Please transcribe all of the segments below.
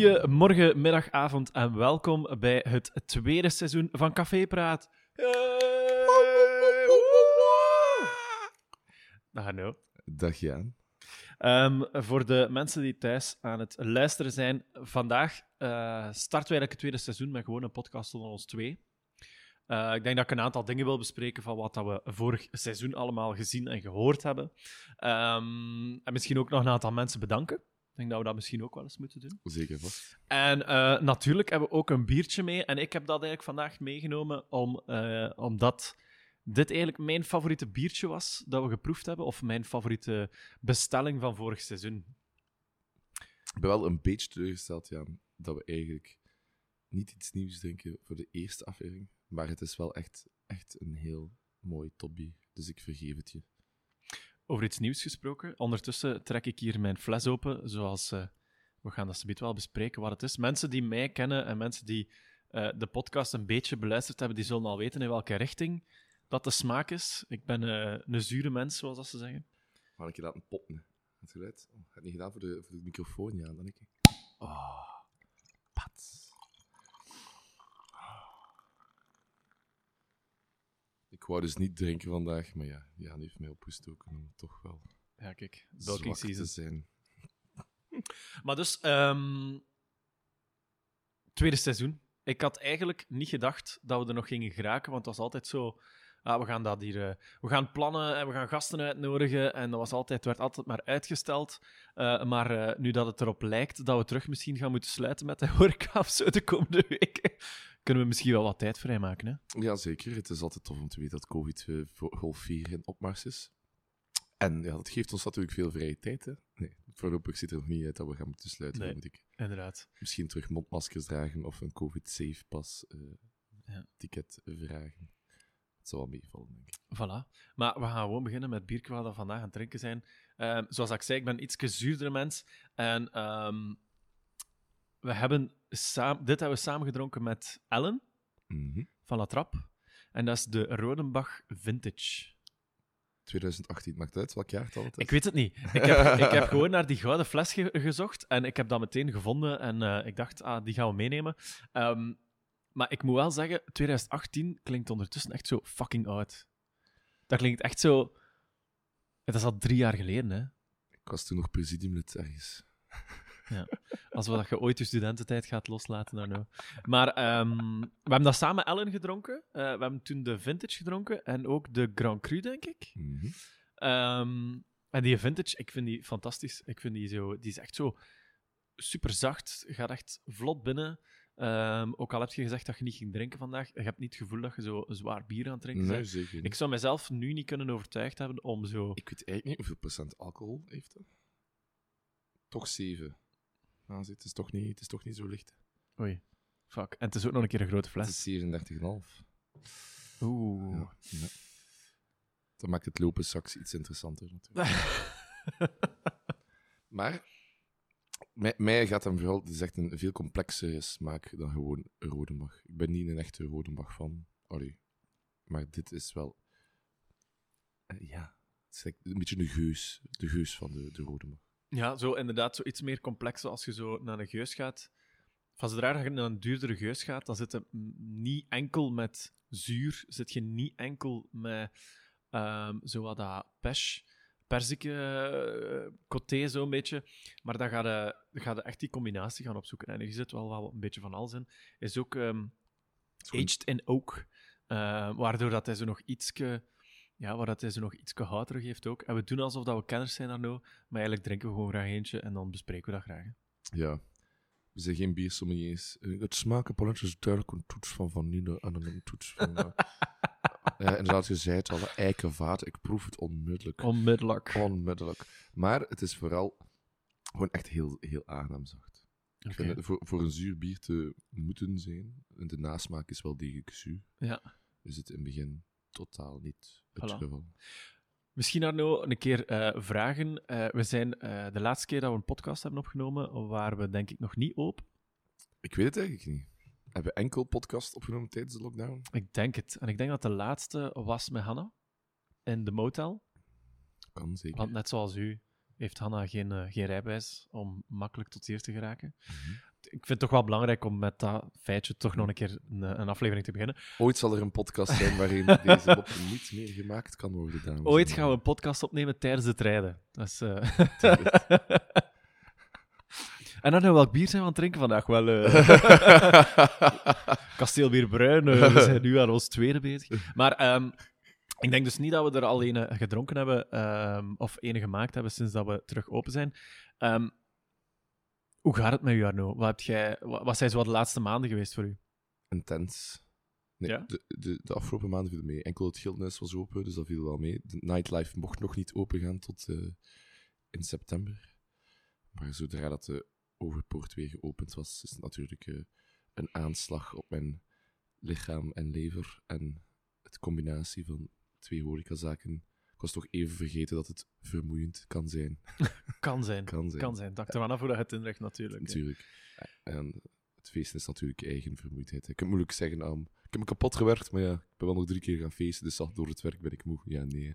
Goedemorgen, middag, avond en welkom bij het tweede seizoen van Café Praat. Dag Arno. Dag Jan. Ehm, voor de mensen die thuis aan het luisteren zijn, vandaag eh, starten we eigenlijk het tweede seizoen met gewoon een podcast onder ons twee. Eh, ik denk dat ik een aantal dingen wil bespreken van wat dat we vorig seizoen allemaal gezien en gehoord hebben. Ehm, en misschien ook nog een aantal mensen bedanken. Ik denk dat we dat misschien ook wel eens moeten doen. Zeker vast. En eh, natuurlijk hebben we ook een biertje mee. En ik heb dat eigenlijk vandaag meegenomen om, eh, omdat dit eigenlijk mijn favoriete biertje was dat we geproefd hebben. Of mijn favoriete bestelling van vorig seizoen. Ik ben wel een beetje teleurgesteld, Jan, dat we eigenlijk niet iets nieuws drinken voor de eerste aflevering. Maar het is wel echt, echt een heel mooi topbier. Dus ik vergeef het je. Over iets nieuws gesproken. Ondertussen trek ik hier mijn fles open, zoals eh, we gaan dat zometeen wel bespreken wat het is. Mensen die mij kennen en mensen die eh, de podcast een beetje beluisterd hebben, die zullen al weten in welke richting dat de smaak is. Ik ben eh, een zure mens, zoals dat ze zeggen. Ga ik je laten poppen? Het geluid? Oh, heb niet gedaan voor de, voor de microfoon, Jan, dan ik. Oh, Ik wou dus niet drinken vandaag, maar ja, Jan heeft mij opgestoken om toch wel Ja, kijk, zwak bulking te season. zijn. Maar dus, ehm, tweede seizoen. Ik had eigenlijk niet gedacht dat we er nog gingen geraken, want het was altijd zo. Ah, we gaan dat hier, eh, we gaan plannen en we gaan gasten uitnodigen. En dat was altijd, werd altijd maar uitgesteld. Eh, maar eh, nu dat het erop lijkt dat we terug misschien gaan moeten sluiten met de horeca of zo de komende weken, kunnen we misschien wel wat tijd vrijmaken. Hè? Ja, zeker. Het is altijd tof om te weten dat COVID eh, voor golf 4 in opmars is. En ja, dat geeft ons natuurlijk veel vrije tijd. Hè? Nee, voorlopig ziet er nog niet uit dat we gaan moeten sluiten, Nee. moet ik. Inderdaad. Misschien terug mondmaskers dragen of een COVID-safe-pas eh, Ja. ticket vragen. Het zal wel meevallen, denk ik. Voilà. Maar we gaan gewoon beginnen met wat we vandaag aan het drinken zijn. Ehm, zoals ik zei, ik ben een iets zuurdere mens. En ehm, we hebben saam, dit hebben we samen gedronken met Ellen Mhm. van La Trappe. En dat is de Rodenbach Vintage. 2018, maakt uit welk jaartal het is? Ik weet het niet. Ik heb, ik heb gewoon naar die gouden fles ge- gezocht en ik heb dat meteen gevonden. En eh, ik dacht, ah, die gaan we meenemen. Ehm, maar ik moet wel zeggen, 2018 klinkt ondertussen echt zo fucking oud. Dat klinkt echt zo... Het is al drie jaar geleden, hè. Ik was toen nog presidiumlid ergens. Als we dat je ooit je studententijd gaat loslaten, dan nou. Maar ehm, we hebben dat samen Ellen gedronken. Eh, we hebben toen de Vintage gedronken en ook de Grand Cru, denk ik. Mhm. Ehm, en die Vintage, ik vind die fantastisch. Ik vind die zo... Die is echt zo super zacht. Gaat echt vlot binnen. Ehm, ook al heb je gezegd dat je niet ging drinken vandaag, je hebt niet het gevoel dat je zo zwaar bier aan het drinken Nee, bent. zeker. Ik zou mezelf nu niet kunnen overtuigd hebben om zo... Ik weet eigenlijk niet hoeveel procent alcohol heeft dat. Toch 7. Ah, zie, het, is toch niet, het is toch niet zo licht. Oei. Fuck. En het is ook nog een keer een grote Het fles. is 37,5. Oeh. Ja. Ja. Dat maakt het lopen straks iets interessanter natuurlijk. Maar mij, mij gaat hem vooral, het is echt een veel complexere smaak dan gewoon een Rodenbach. Ik ben niet een echte Rodenbach van. Allee. Maar dit is wel. eh, ja, het is een beetje de geus, de geus van de, de Rodenbach. Ja, zo inderdaad, zo iets meer complex als je zo naar een geus gaat. Van zodra je naar een duurdere geus gaat, dan zit het m- niet enkel met zuur, zit je niet enkel met ehm zo wat dat pers, persike eh, coté zo'n beetje, maar dan ga je, ga je echt die combinatie gaan opzoeken. En er zit wel, wel een beetje van alles in. Is ook ehm, aged in oak, eh, waardoor dat hij zo nog ietske... Ja, waar dat hij zo nog iets houterig heeft ook. En we doen alsof dat we kenners zijn daar nou, maar eigenlijk drinken we gewoon graag eentje en dan bespreken we dat graag. hè. Ja. We zijn geen biersommeliers. Eh, Het smakenpalet is duidelijk een toets van vanille en een toets van... eh, eh, inderdaad, je zei het al, eikenvaat. Ik proef het onmiddellijk. Onmiddellijk. Onmiddellijk. Maar het is vooral gewoon echt heel, heel aangenaam zacht. Ik vind het voor, voor een zuur bier te moeten zijn, en de nasmaak is wel degelijk zuur, Ja. is het in het begin totaal niet het Voilà. geval. Misschien Arno, een keer eh, vragen. Eh, we zijn eh, de laatste keer dat we een podcast hebben opgenomen, waren we denk ik nog niet open. Ik weet het eigenlijk niet. Hebben we enkel podcast opgenomen tijdens de lockdown? Ik denk het. En ik denk dat de laatste was met Hanna in de motel. Kan zeker. Want net zoals u heeft Hanna geen, geen rijbewijs om makkelijk tot hier te geraken. Mhm. Ik vind het toch wel belangrijk om met dat feitje toch nog een keer een, een aflevering te beginnen. Ooit zal er een podcast zijn waarin deze moppen niet meer gemaakt kan worden, dames Ooit gaan we een podcast opnemen tijdens het rijden. Dat is, eh, en dan, welk bier zijn we aan het drinken vandaag? Wel, eh Kasteelbier Bruin. eh, we zijn nu aan ons tweede bezig. Maar ehm, ik denk dus niet dat we er al ene gedronken hebben, ehm, of ene gemaakt hebben sinds dat we terug open zijn. Ehm, hoe gaat het met u, Arno? Wat, heb jij, wat, zijn zo de laatste maanden geweest voor u? Intens. Nee, Ja? de, de, de afgelopen maanden viel mee. Enkel het Gildenhuis was open, dus dat viel wel mee. De nightlife mocht nog niet open gaan tot eh, in september. Maar zodra dat de overpoort weer geopend was, is het natuurlijk eh, een aanslag op mijn lichaam en lever. En het combinatie van twee horecazaken. Ik was toch even vergeten dat het vermoeiend kan zijn. Kan zijn. Kan zijn. Kan zijn. Dank er maar af hoe dat het inlegt, natuurlijk. hè. Natuurlijk. En het feesten is natuurlijk eigen vermoeidheid. hè. Ik kan moeilijk zeggen, um, ik heb me kapot gewerkt, maar ja, ik ben wel nog drie keer gaan feesten, dus door het werk ben ik moe. Ja, nee.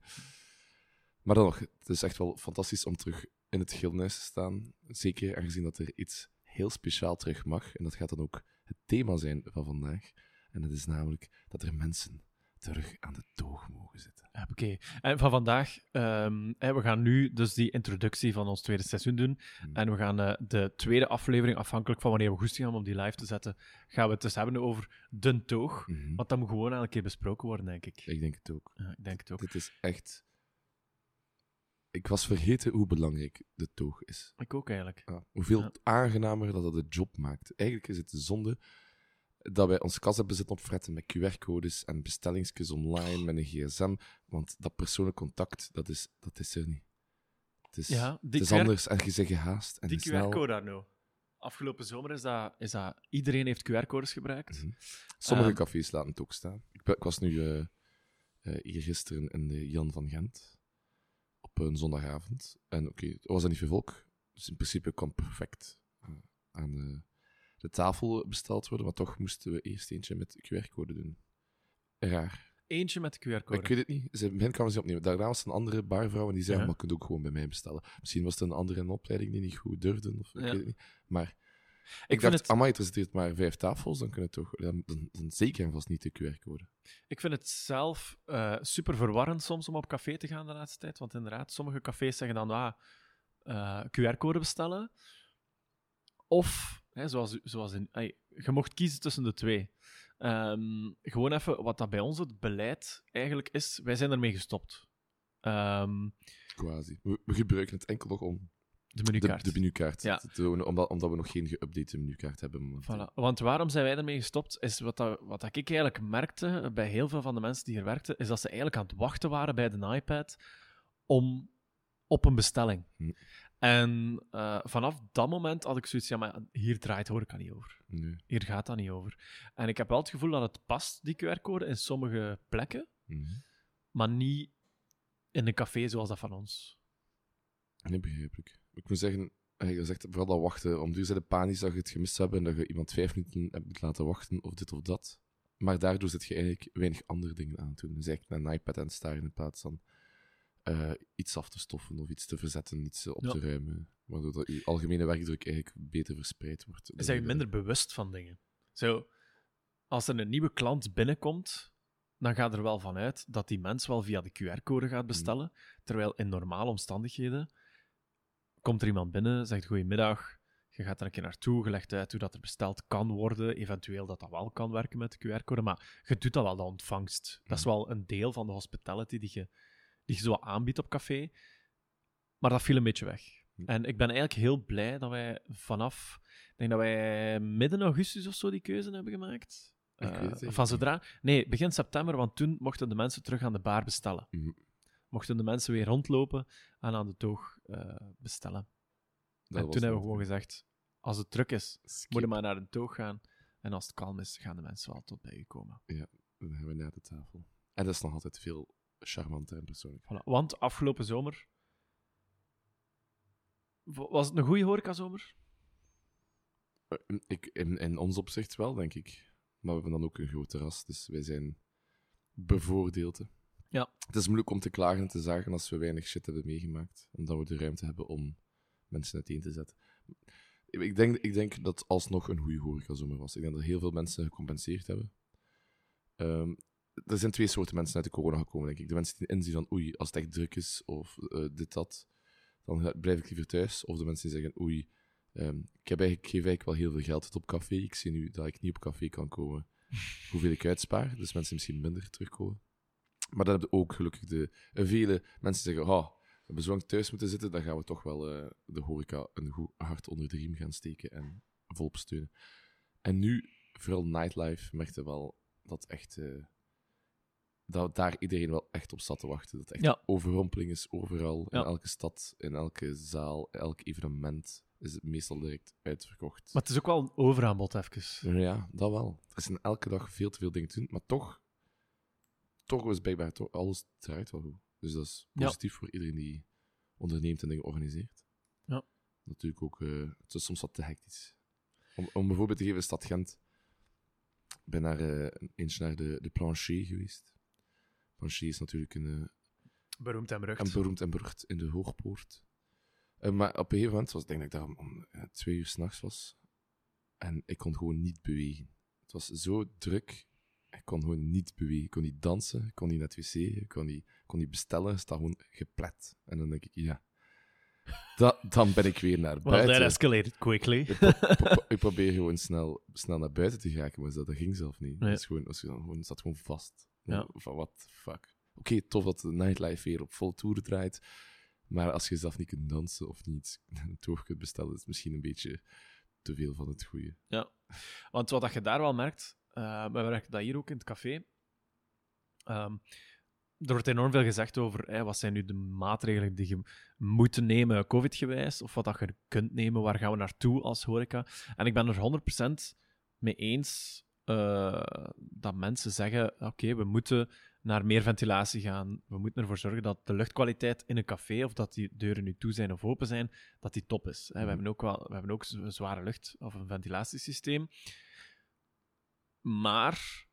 Maar dan nog, het is echt wel fantastisch om terug in het Gildenhuis te staan. Zeker aangezien dat er iets heel speciaal terug mag. En dat gaat dan ook het thema zijn van vandaag. En dat is namelijk dat er mensen terug aan de toog mogen zitten. Oké. En van vandaag, ehm, we gaan nu dus die introductie van ons tweede seizoen doen. Hmm. En we gaan eh, de tweede aflevering, afhankelijk van wanneer we goesting hebben om die live te zetten, gaan we het dus hebben over de toog. Mhm. Want dat moet gewoon elke keer besproken worden, denk ik. Ik denk het ook. Ja, ik denk het ook. Dit is echt... Ik was vergeten hoe belangrijk de toog is. Ik ook eigenlijk. Ja, hoeveel Ja. aangenamer dat dat de job maakt. Eigenlijk is het de zonde dat wij onze kast hebben zitten opfretten met QR-codes en bestellingsjes online met een gsm, want dat persoonlijk contact, dat is, dat is er niet. Het is, Ja, het is anders en je zegt gehaast en Die. QR-code daar nou. Afgelopen zomer is dat, is dat iedereen heeft QR-codes gebruikt. Mhm. Sommige Ehm. cafés laten het ook staan. Ik, was nu eh, hier gisteren in de Jan van Gent op een zondagavond. En oké, er was er niet veel volk. Dus in principe kon perfect eh, aan de, de tafel besteld worden. Maar toch moesten we eerst eentje met QR-code doen. Raar. Eentje met QR-code. ik weet het niet. Ze, begin kwamen ze opnemen. Daarna was een andere barvrouw en die zei: Ja. Maar je kunt ook gewoon bij mij bestellen. Misschien was het een andere in de opleiding die niet goed durfde. Of, ik weet het niet. Maar ik, vind dacht: het- Amai, er maar vijf tafels. Dan kunnen toch. Dan, dan, dan zeker en vast niet de QR-code. Ik vind het zelf eh, super verwarrend soms om op café te gaan de laatste tijd. Want inderdaad, sommige cafés zeggen dan ah, eh, QR-code bestellen. Of, hè, zoals, zoals in, je mocht kiezen tussen de twee. Ehm, gewoon even wat dat bij ons het beleid eigenlijk is. Wij zijn ermee gestopt. Ehm, Quasi. We, we gebruiken het enkel nog om de menukaart. de menukaart Ja. te tonen, omdat, omdat we nog geen geüpdate menukaart hebben. Voilà. Want waarom zijn wij ermee gestopt? Is wat, dat, wat dat ik eigenlijk merkte bij heel veel van de mensen die hier werkten, is dat ze eigenlijk aan het wachten waren bij de iPad om, op een bestelling. Hm. En eh, vanaf dat moment had ik zoiets, ja, maar hier draait horeca niet over. Nee. Hier gaat dat niet over. En ik heb wel het gevoel dat het past, die QR-code, in sommige plekken, Mhm. maar niet in een café zoals dat van ons. Nee, begrijpelijk. Ik moet zeggen, eh, je zegt vooral dat wachten. Om duur zijn de panisch dat je het gemist hebt en dat je iemand vijf minuten hebt laten wachten of dit of dat. Maar daardoor zit je eigenlijk weinig andere dingen aan te doen. Dus eigenlijk naar een iPad aan het staren in plaats van eh, iets af te stoffen of iets te verzetten, iets eh, op Ja. te ruimen. Waardoor dat je algemene werkdruk eigenlijk beter verspreid wordt. is eigenlijk minder bewust van dingen. Zo, als er een nieuwe klant binnenkomt, dan gaat er wel vanuit dat die mens wel via de QR-code gaat bestellen. Terwijl in normale omstandigheden komt er iemand binnen, zegt goedemiddag, je gaat er een keer naartoe, je legt uit hoe dat er besteld kan worden, eventueel dat dat wel kan werken met de QR-code, maar je doet dat wel, de ontvangst. Dat is wel een deel van de hospitality die je, die je zo aanbiedt op café. Maar dat viel een beetje weg. Hm. En ik ben eigenlijk heel blij dat wij vanaf ik denk dat wij midden augustus of zo die keuze hebben gemaakt. Eigenlijk van zodra... Nee, begin september, want toen mochten de mensen terug aan de bar bestellen. Mhm. Mochten de mensen weer rondlopen en aan de toog eh, bestellen. Dat en toen hebben we gewoon gezegd, als het druk is, Skip. moet je maar naar de toog gaan. En als het kalm is, gaan de mensen wel tot bij u komen. Dan gaan we naar de tafel. En dat is nog altijd veel charmanter en persoonlijk. Voilà. Want afgelopen zomer... Was het een goede horecazomer? Eh, Ik, in, in ons opzicht wel, denk ik. Maar we hebben dan ook een groot terras, dus wij zijn bevoordeeld. hè. Ja. Het is moeilijk om te klagen en te zagen als we weinig shit hebben meegemaakt, omdat we de ruimte hebben om mensen uiteen te zetten. Ik denk, ik denk dat alsnog een goede horecazomer was. Ik denk dat heel veel mensen gecompenseerd hebben. Ehm, er zijn twee soorten mensen uit de corona gekomen, denk ik. De mensen die inzien van oei, als het echt druk is of eh, dit, dat, dan blijf ik liever thuis. Of de mensen die zeggen oei, ehm, ik, heb eigenlijk, geef eigenlijk wel heel veel geld uit op café. Ik zie nu dat ik niet op café kan komen. Hoeveel ik uitspaar. Dus mensen misschien minder terugkomen. Maar dan heb je ook gelukkig de, eh, vele mensen die zeggen, oh, we hebben zo lang thuis moeten zitten, dan gaan we toch wel eh, de horeca een goed hart onder de riem gaan steken en volop steunen. En nu, vooral nightlife, merkte wel dat echt... dat daar iedereen wel echt op zat te wachten. Dat echt Ja. overrompeling is overal, in Ja. elke stad, in elke zaal, elk evenement is het meestal direct uitverkocht. Maar het is ook wel een overaanbod, even. Ja, dat wel. Er zijn elke dag veel te veel dingen te doen, maar toch, toch is blijkbaar toch, alles draait wel goed. Dus dat is Ja. positief voor iedereen die onderneemt en dingen organiseert. Ja. Natuurlijk ook, eh, het is soms wat te hectisch. Om, om een voorbeeld te geven, stad Gent. Ik ben naar, eh, eens naar de, de Plancher geweest. Plancher is natuurlijk een, eh, Beroemd en berucht. en beroemd en berucht in de Hoogpoort. Eh, maar op een gegeven moment was ik denk dat ik daar om, om eh, twee uur s'nachts was. En ik kon gewoon niet bewegen. Het was zo druk. Ik kon gewoon niet bewegen. Ik kon niet dansen. Ik kon niet naar het wc. Ik kon niet, ik kon niet bestellen. Het staat gewoon geplet. En dan denk ik, ja. Da, dan ben ik weer naar Well, that buiten. escalated quickly. Ik, pro- pro- ik probeer gewoon snel, snel naar buiten te geraken, maar dat, dat ging zelf niet. Nee. Het is gewoon, is gewoon, gewoon- het zat gewoon vast. Ja. Van what the fuck. Oké, tof dat de nightlife weer op vol toeren draait. Maar als je zelf niet kunt dansen of niet een toog kunt bestellen, is het misschien een beetje te veel van het goede. Want wat dat je daar wel merkt, eh we merken dat hier ook in het café. ehm, er wordt enorm veel gezegd over wat zijn nu de maatregelen die je moet nemen, COVID-gewijs, of wat dat je kunt nemen, waar gaan we naartoe als horeca. En ik ben er 100% mee eens eh, dat mensen zeggen: oké, we moeten naar meer ventilatie gaan. We moeten ervoor zorgen dat de luchtkwaliteit in een café, of dat die deuren nu toe zijn of open zijn, dat die top is. We Mhm. hebben ook wel we hebben ook z- zware lucht of een ventilatiesysteem. Maar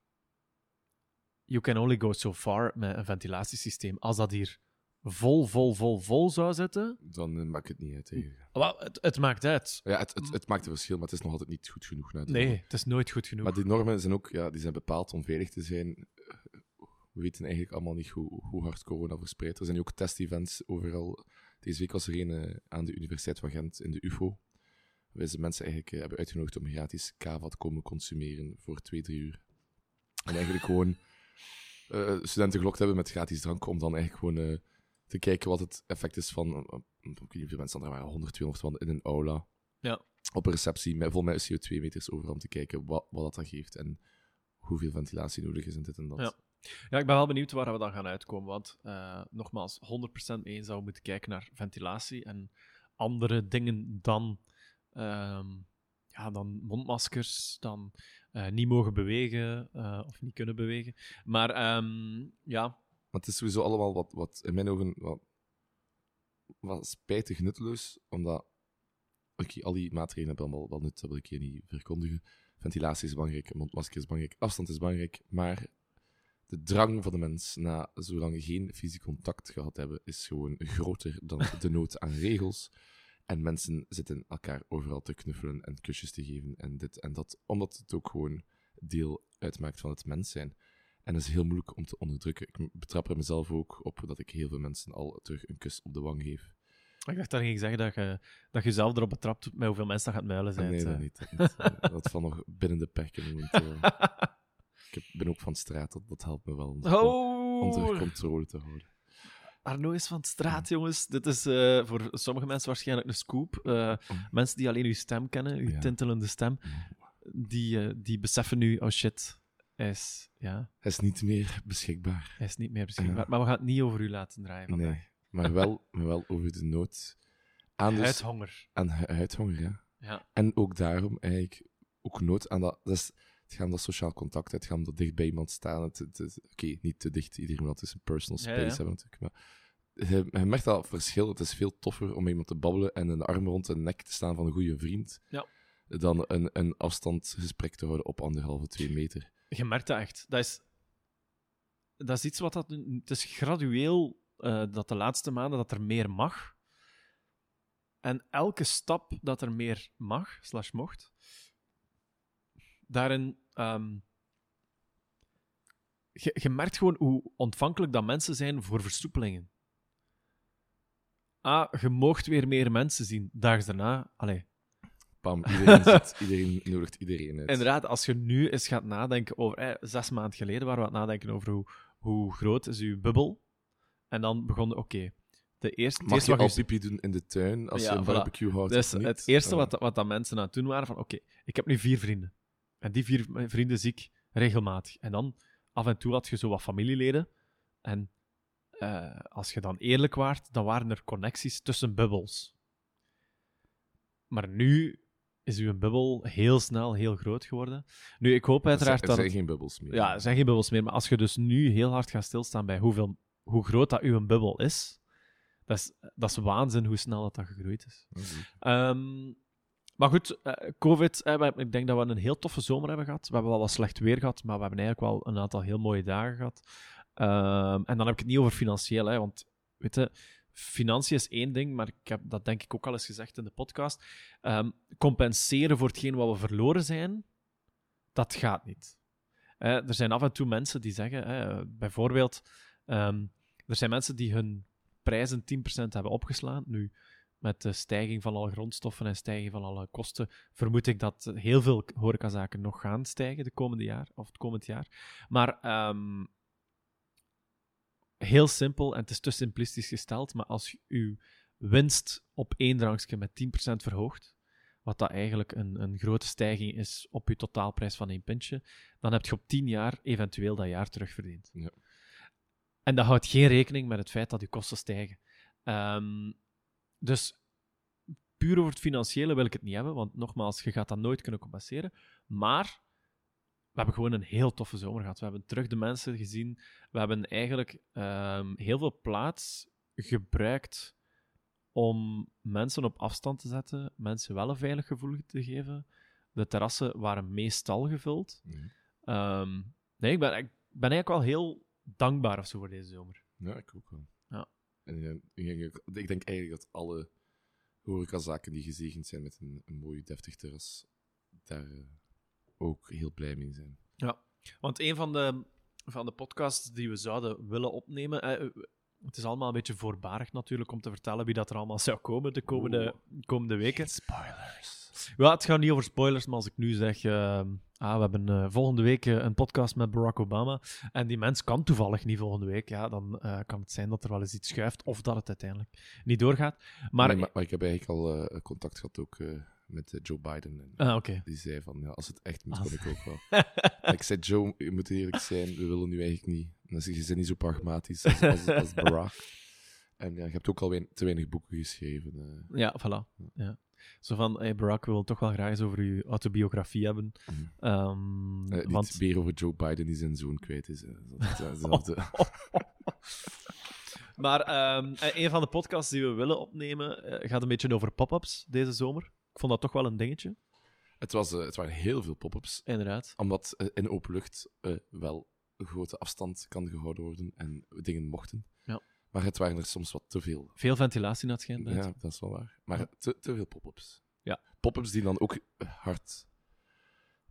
you can only go so far met een ventilatiesysteem. Als dat hier vol, vol, vol, vol zou zitten, Dan eh, maakt het niet uit. Tegen. wel, het, het maakt uit. Ja, het, het, het maakt een verschil, maar het is nog altijd niet goed genoeg. Naar de Nee, het is nooit goed genoeg. Maar die normen zijn ook ja, die zijn bepaald om veilig te zijn. We weten eigenlijk allemaal niet hoe, hoe hard corona verspreidt. Er zijn ook test-events overal. Deze week was er een eh, aan de Universiteit van Gent in de UFO. Waar ze mensen eigenlijk eh, hebben uitgenodigd om gratis kava te komen consumeren voor twee, drie uur. En eigenlijk gewoon eh, studenten gelokt hebben met gratis drank om dan eigenlijk gewoon eh, te kijken wat het effect is van... eh, ik weet niet hoeveel mensen er waren, 100, 200 man in een aula. Ja. Op een receptie, met, vol met CO2-meters overal om te kijken wat, wat dat dan geeft en hoeveel ventilatie nodig is en dit en dat. Ja. Ja, ik ben wel benieuwd waar we dan gaan uitkomen. Want eh, nogmaals, 100% mee we moeten kijken naar ventilatie en andere dingen dan, ehm, ja, dan mondmaskers, dan eh, niet mogen bewegen of niet kunnen bewegen. Maar ehm, ja, Maar het is sowieso allemaal wat, wat in mijn ogen wat, wat spijtig nutteloos, omdat oké, al die maatregelen hebben allemaal wel nut, dat wil ik hier niet verkondigen. Ventilatie is belangrijk, mondmasker is belangrijk, afstand is belangrijk, maar de drang van de mens na zo lang geen fysiek contact gehad hebben, is gewoon groter dan de nood aan regels. En mensen zitten elkaar overal te knuffelen en kusjes te geven en dit en dat, omdat het ook gewoon deel uitmaakt van het mens zijn. En dat is heel moeilijk om te onderdrukken. Ik betrap er mezelf ook op dat ik heel veel mensen al terug een kus op de wang geef. ik dacht dat ging zeggen dat je, dat je zelf erop betrapt met hoeveel mensen dat gaat muilen zijn. nee, dat niet. Dat, niet. Eh, dat valt nog binnen de perken. Want, eh, ik ben ook van straat, dat, dat helpt me wel om onder Oh, controle te houden. Arno is van straat, jongens. Dit is eh, voor sommige mensen waarschijnlijk een scoop. Eh, mensen die alleen uw stem kennen, uw Ja. tintelende stem, die, eh, die beseffen nu, oh shit, hij is, ja, Hij is niet meer beschikbaar. hij is niet meer beschikbaar. Ja. Maar we gaan het niet over u laten draaien vandaag. Nee, maar wel, maar wel over de nood aan, Huidhonger. aan hu- huidhonger. Ja. Ja. En ook daarom eigenlijk ook nood aan dat. dat is, het gaat om dat sociaal contact, het gaat om dat dicht bij iemand staan. Oké, niet te dicht, iedereen wil een personal space ja. hebben natuurlijk. Maar je, je merkt dat verschil. Het is veel toffer om iemand te babbelen en een arm rond de nek te staan van een goede vriend. Ja. Dan een, een afstandsgesprek te houden op anderhalve, twee meter. Je merkt dat echt. Dat is, dat is iets wat dat... Het is gradueel eh, dat de laatste maanden dat er meer mag. En elke stap dat er meer mag, slash mocht, daarin... ehm, je, je merkt gewoon hoe ontvankelijk dat mensen zijn voor versoepelingen. Ah, je moogt weer meer mensen zien. Daags daarna, allee, Pam, iedereen, zit, iedereen nodigt iedereen uit. Inderdaad, als je nu eens gaat nadenken over... Eh, zes maanden geleden waren we aan het nadenken over hoe, hoe groot is uw bubbel. En dan begon... Oké, de eerste... Mag eerste je al je- pipi doen in de tuin als Ja, je een voilà. barbecue houdt? Dus het eerste wat, wat dat mensen aan het doen waren van... Oké, ik heb nu vier vrienden. En die vier vrienden zie ik regelmatig. En dan, af en toe had je zo wat familieleden. En eh, als je dan eerlijk waart, dan waren er connecties tussen bubbels. Maar nu is uw bubbel heel snel heel groot geworden. Nu, ik hoop Er zijn- uiteraard Er dat... zijn het- geen bubbels meer. Ja, er zijn geen bubbels meer. Maar als je dus nu heel hard gaat stilstaan bij hoeveel, hoe groot dat uw bubbel is, dat is, dat is waanzin hoe snel dat, dat gegroeid is. Ehm, maar goed, eh, COVID, eh, ik denk dat we een heel toffe zomer hebben gehad. We hebben wel wat slecht weer gehad, maar we hebben eigenlijk wel een aantal heel mooie dagen gehad. Ehm, en dan heb ik het niet over financieel, hè, want weet je, financiën is één ding, maar ik heb dat denk ik ook al eens gezegd in de podcast. Ehm, compenseren voor hetgeen wat we verloren zijn, dat gaat niet. Er zijn af en toe mensen die zeggen, bijvoorbeeld, ehm, er zijn mensen die hun prijzen 10% hebben opgeslaan. Nu, met de stijging van alle grondstoffen en stijging van alle kosten, vermoed ik dat heel veel horecazaken nog gaan stijgen de komende jaar, of het komend jaar. Maar ehm, heel simpel, en het is te simplistisch gesteld, maar als je uw winst op één drankje met 10% verhoogt, wat dat eigenlijk een, een grote stijging is op je totaalprijs van één pintje, dan heb je op 10 jaar eventueel dat jaar terugverdiend. Ja. En dat houdt geen rekening met het feit dat je kosten stijgen. Ehm, dus puur over het financiële wil ik het niet hebben, want nogmaals, je gaat dat nooit kunnen compenseren. Maar we hebben gewoon een heel toffe zomer gehad. We hebben terug de mensen gezien. We hebben eigenlijk ehm, heel veel plaats gebruikt om mensen op afstand te zetten, mensen wel een veilig gevoel te geven. De terrassen waren meestal gevuld. Mhm. Ehm, nee, ik ben, ik ben eigenlijk wel heel dankbaar of zo voor deze zomer. Ja, ik ook wel. Ja. En ik, denk, ik denk eigenlijk dat alle horecazaken die gezegend zijn met een, een mooi deftig terras, daar eh, ook heel blij mee zijn. Want een van de, van de podcasts die we zouden willen opnemen. eh, het is allemaal een beetje voorbarig natuurlijk om te vertellen wie dat er allemaal zou komen de komende, komende weken. Spoilers. Ja, het gaat niet over spoilers, maar als ik nu zeg. eh, ah, we hebben eh, volgende week een podcast met Barack Obama. En die mens kan toevallig niet volgende week. Ja, dan kan het zijn dat er wel eens iets schuift. Of dat het uiteindelijk niet doorgaat. Maar. Nee, maar, maar ik heb eigenlijk al contact gehad ook met eh, Joe Biden. En ah, die zei van, ja, als het echt moet, Als- kom ik ook wel. Ik zei, Joe, je moet eerlijk zijn, we willen nu eigenlijk niet. En dan zeg je, bent niet zo pragmatisch als, als, als Barack. En ja, je hebt ook al te weinig boeken geschreven. eh. Ja, voilà. Ja. Zo van, hey Barack, willen toch wel graag eens over uw autobiografie hebben. Mhm. Ehm, Eh, niet want... meer over Joe Biden die zijn zoon kwijt is. maar ehm, eh, een van de podcasts die we willen opnemen gaat een beetje over pop-ups deze zomer. Ik vond dat toch wel een dingetje. Het, was, eh, het waren heel veel pop-ups. Inderdaad. Omdat eh, in open lucht eh, wel een grote afstand kan gehouden worden en dingen mochten. Ja. Maar het waren er soms wat te veel. Veel ventilatie naar het schijnt. Ja, dat is wel waar. Maar Ja. te, te veel pop-ups. Ja. Pop-ups die dan ook hard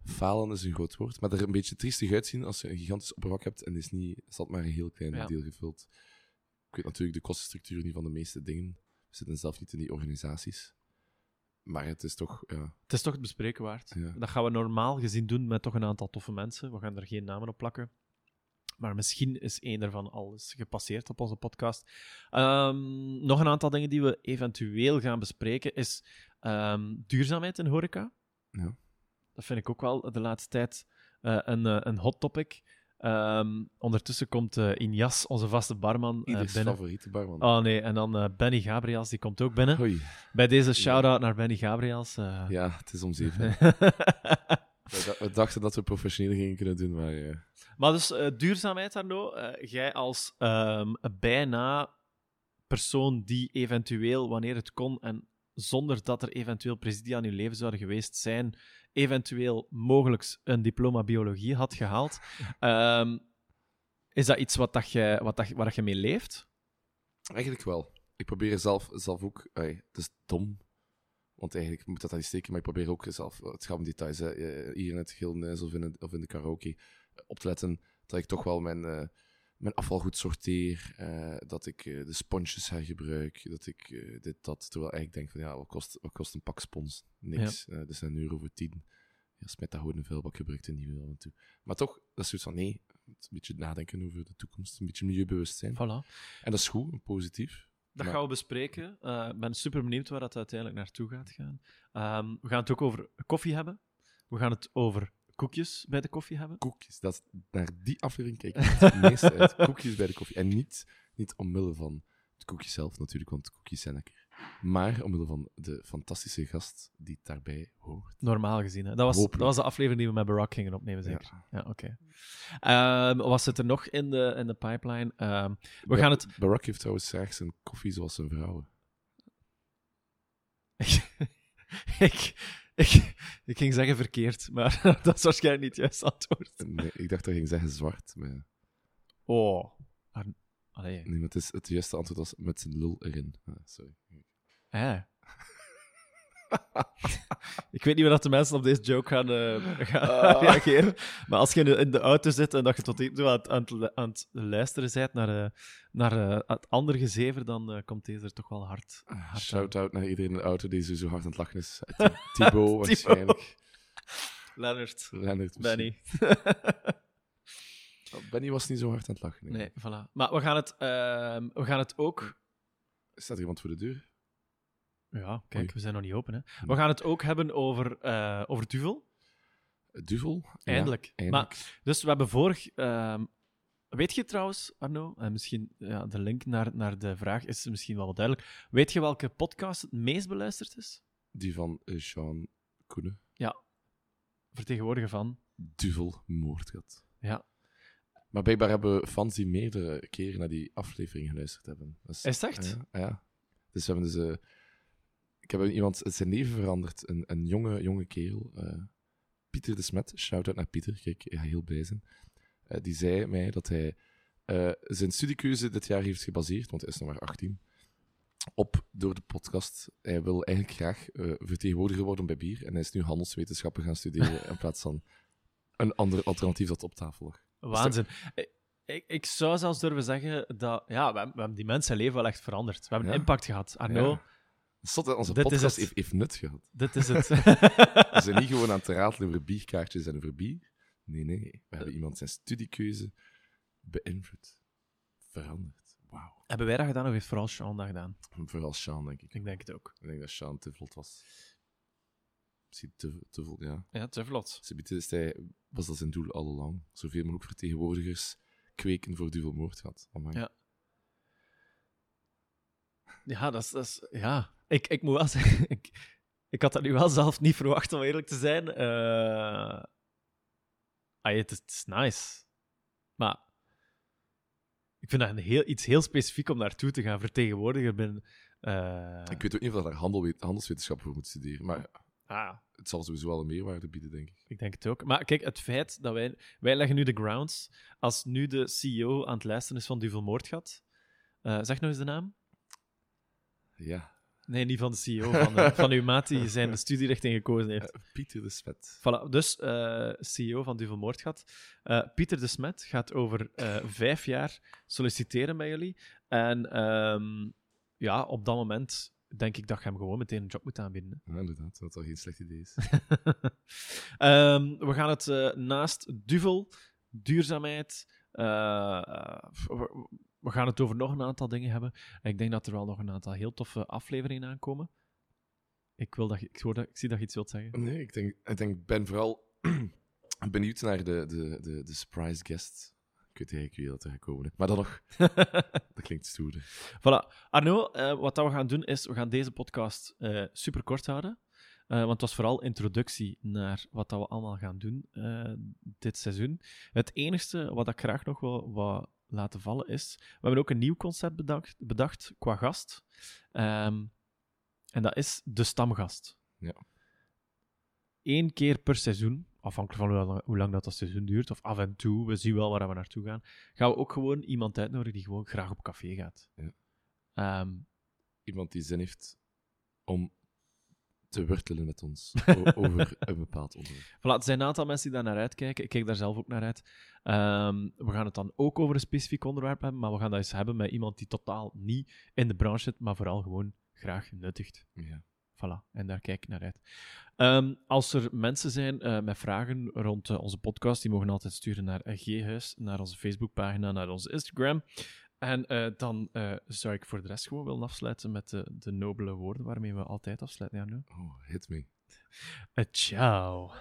falen is een groot woord, maar er een beetje triestig uitzien als je een gigantisch oppervlak hebt en is niet, is dat maar een heel klein Ja. deel gevuld. Ik weet natuurlijk de kostenstructuur niet van de meeste dingen. We zitten zelf niet in die organisaties. Maar het is toch, ja, Het is toch het bespreken waard. Ja. Dat gaan we normaal gezien doen met toch een aantal toffe mensen. We gaan er geen namen op plakken. Maar misschien is één daarvan al eens gepasseerd op onze podcast. Ehm, nog een aantal dingen die we eventueel gaan bespreken is ehm, duurzaamheid in horeca. Ja. Dat vind ik ook wel de laatste tijd eh, een, eh, een hot topic. Ehm, ondertussen komt eh Injas, onze vaste barman, ieders binnen. favoriete barman. Oh nee, en dan eh, Benny Gabriels, die komt ook binnen. Hoi. Bij deze shout-out naar Benny Gabriels. Ja, het is om zeven. we, da- we dachten dat we professioneel gingen kunnen doen, maar Maar dus duurzaamheid, Arno. jij als ehm, bijna persoon die eventueel, wanneer het kon en zonder dat er eventueel presidia in je leven zouden geweest zijn, eventueel mogelijk een diploma biologie had gehaald. Ehm, is dat iets wat, dat je, wat dat, waar je mee leeft? eigenlijk wel. ik probeer zelf, zelf ook... het is dom, want eigenlijk moet dat niet steken, maar ik probeer ook zelf... Het gaat om details, hè, eh, hier in het gilneus of in, het, of in de karaoke, eh, op te letten dat ik toch wel mijn, eh, mijn afval goed sorteer, eh, dat ik eh, de sponsjes hergebruik, dat ik eh, dit, dat... Terwijl ik eigenlijk denk van, ja, wat kost, wat kost een pak spons? Niks. Eh, dus een euro voor tien. Ja, smijt dat gewoon een vuilbak, gebruikt een nieuwe af en toe. Maar toch, dat is zoiets van, nee, een beetje nadenken over de toekomst, een beetje milieubewustzijn. Voilà. En dat is goed, positief. Dat Maar- gaan we bespreken. Ik ben super benieuwd waar dat uiteindelijk naartoe gaat gaan. Ehm, we gaan het ook over koffie hebben. We gaan het over koekjes bij de koffie hebben. Koekjes, dat is, naar die aflevering kijk ik het meest uit. Koekjes bij de koffie. En niet, niet omwille van de koekjes zelf natuurlijk, want de koekjes zijn lekker. Maar omwille van de fantastische gast die daarbij hoort. Normaal gezien. Hè. Dat, was, dat was de aflevering die we met Barack gingen opnemen, zeker? Ja. Ja, oké. Ehm, wat zit er nog in de, in de pipeline? Ehm, we gaan het... Barack heeft trouwens graag zijn koffie zoals zijn vrouwen. ik, ik, ik ging zeggen verkeerd, maar dat is waarschijnlijk niet het juiste antwoord. Nee, ik dacht dat ging zeggen zwart, maar Oh. Ar- Allee. nee, maar het, is, het juiste antwoord was met zijn lul erin. Ah, sorry. Hè? ik weet niet dat de mensen op deze joke gaan, eh, gaan Ah. reageren. Maar als je in de, auto zit en dat je tot hier toe aan het, aan het, aan het luisteren bent naar, naar eh, het andere gezever, dan komt deze er toch wel hard. hard. Shout-out naar iedereen in de auto die zo, hard aan het lachen is. Thibaut waarschijnlijk. Leonard. Benny. Oh, Benny was niet zo hard aan het lachen. Nee, voilà. Maar we gaan het, ehm, we gaan het ook... Staat er iemand voor de deur? Ja, kijk, Oei. we zijn nog niet open. Hè. We gaan het ook hebben over, eh over Duvel. Duvel? Ja, Eindelijk. Maar, dus we hebben vorig... ehm, weet je trouwens, Arno, en misschien ja, de link naar, naar de vraag is misschien wel wat duidelijk. Weet je welke podcast het meest beluisterd is? Die van eh, Jean Koenen. Vertegenwoordiger van... Duvel Moordgat. Ja. Maar blijkbaar hebben fans die meerdere keren naar die aflevering geluisterd hebben. Dat Is het echt? Ja, ja. Dus we hebben dus... eh, ik heb iemand zijn leven veranderd. Een, een jonge, jonge kerel. eh, Pieter de Smet. Shout-out naar Pieter. Kijk, ik ga heel blij zijn. Eh, die zei mij dat hij eh, zijn studiekeuze dit jaar heeft gebaseerd, want hij is nog maar 18, op door de podcast. Hij wil eigenlijk graag vertegenwoordiger worden bij bier. En hij is nu handelswetenschappen gaan studeren in plaats van een ander alternatief dat op tafel lag. Waanzin. Ik, ik, zou zelfs durven zeggen dat... Ja, we hebben, we hebben die mensen leven wel echt veranderd. We hebben Ja. impact gehad. Arno, Ja. Zot, onze Dit podcast heeft, heeft nut gehad. dit is het. We zijn niet gewoon aan het ratelen over bierkaartjes en over bier. Nee, nee. We hebben iemand zijn studiekeuze beïnvloed. Veranderd. Wauw. hebben wij dat gedaan of heeft vooral Sean dat gedaan? Vooral Sean, denk ik. Ik denk het ook. Ik denk dat Sean te vlot was. Misschien te, te vlot, ja. Ja, te vlot. Hij, was dat zijn doel all along. Zoveel mogelijk vertegenwoordigers kweken voor duvelmoord gehad. Amai. Ja. Ja, dat is... Dat is ja. Ik, ik moet wel zeggen... Ik, ik had dat nu wel zelf niet verwacht, om eerlijk te zijn. Eh ah, het, is, het is nice. Maar... Ik vind dat een heel, iets heel specifiek om naartoe te gaan. Vertegenwoordiger ben... eh, Ik weet ook niet of daar handel, handelswetenschappen voor moet studeren, maar ah, het zal sowieso wel een meerwaarde bieden, denk ik. Ik denk het ook. Maar kijk, het feit dat wij... Wij leggen nu de grounds. Als nu de CEO aan het luisteren is van Duvel Moordgat... eh, zeg nog eens de naam. Ja. Nee, niet van de CEO, van, eh, van uw maat die zijn studierichting gekozen heeft. Eh, Pieter de Svet. Voilà, dus eh, CEO van Duvel Moordgat. Pieter de Smet gaat over vijf jaar solliciteren bij jullie. En ehm, ja, op dat moment denk ik dat je hem gewoon meteen een job moet aanbieden. hè. Ja, inderdaad, dat wel geen slecht idee is. Ehm, we gaan het naast duvel, duurzaamheid. We, gaan het over nog een aantal dingen hebben. En ik denk dat er wel nog een aantal heel toffe afleveringen aankomen. Ik, wil dat, je- ik, hoor dat, ik zie dat je iets wilt zeggen. Nee, ik denk, ik denk, ben vooral benieuwd naar de, de, de, de surprise guest. Ik weet eigenlijk wie dat er gaat komen. Maar dan nog, dat klinkt stoer. Voilà. Arno, eh, wat dat we gaan doen is, we gaan deze podcast eh super kort houden. Eh, want het was vooral introductie naar wat dat we allemaal gaan doen dit seizoen. Het enige wat ik graag nog wil wat laten vallen is, we hebben ook een nieuw concept bedacht, bedacht qua gast. Ehm, en dat is de stamgast. Ja. Eén keer per seizoen, afhankelijk van hoe lang, hoe lang dat, dat seizoen duurt, of af en toe, we zien wel waar we naartoe gaan, gaan we ook gewoon iemand uitnodigen die gewoon graag op café gaat. Ja. Ehm, iemand die zin heeft om te wortelen met ons over een bepaald onderwerp. Voilà, er zijn een aantal mensen die daar naar uitkijken. Ik kijk daar zelf ook naar uit. Ehm, we gaan het dan ook over een specifiek onderwerp hebben, maar we gaan dat eens hebben met iemand die totaal niet in de branche zit, maar vooral gewoon graag nuttigt. Ja. Voilà, en daar kijk ik naar uit. Ehm, als er mensen zijn eh, met vragen rond eh, onze podcast, die mogen altijd sturen naar uh, G-huis, naar onze Facebookpagina, naar onze Instagram. En eh, dan eh, zou ik voor de rest gewoon willen afsluiten met de, de nobele woorden waarmee we altijd afsluiten. Ja, nu. Oh, hit me. Eh, ciao.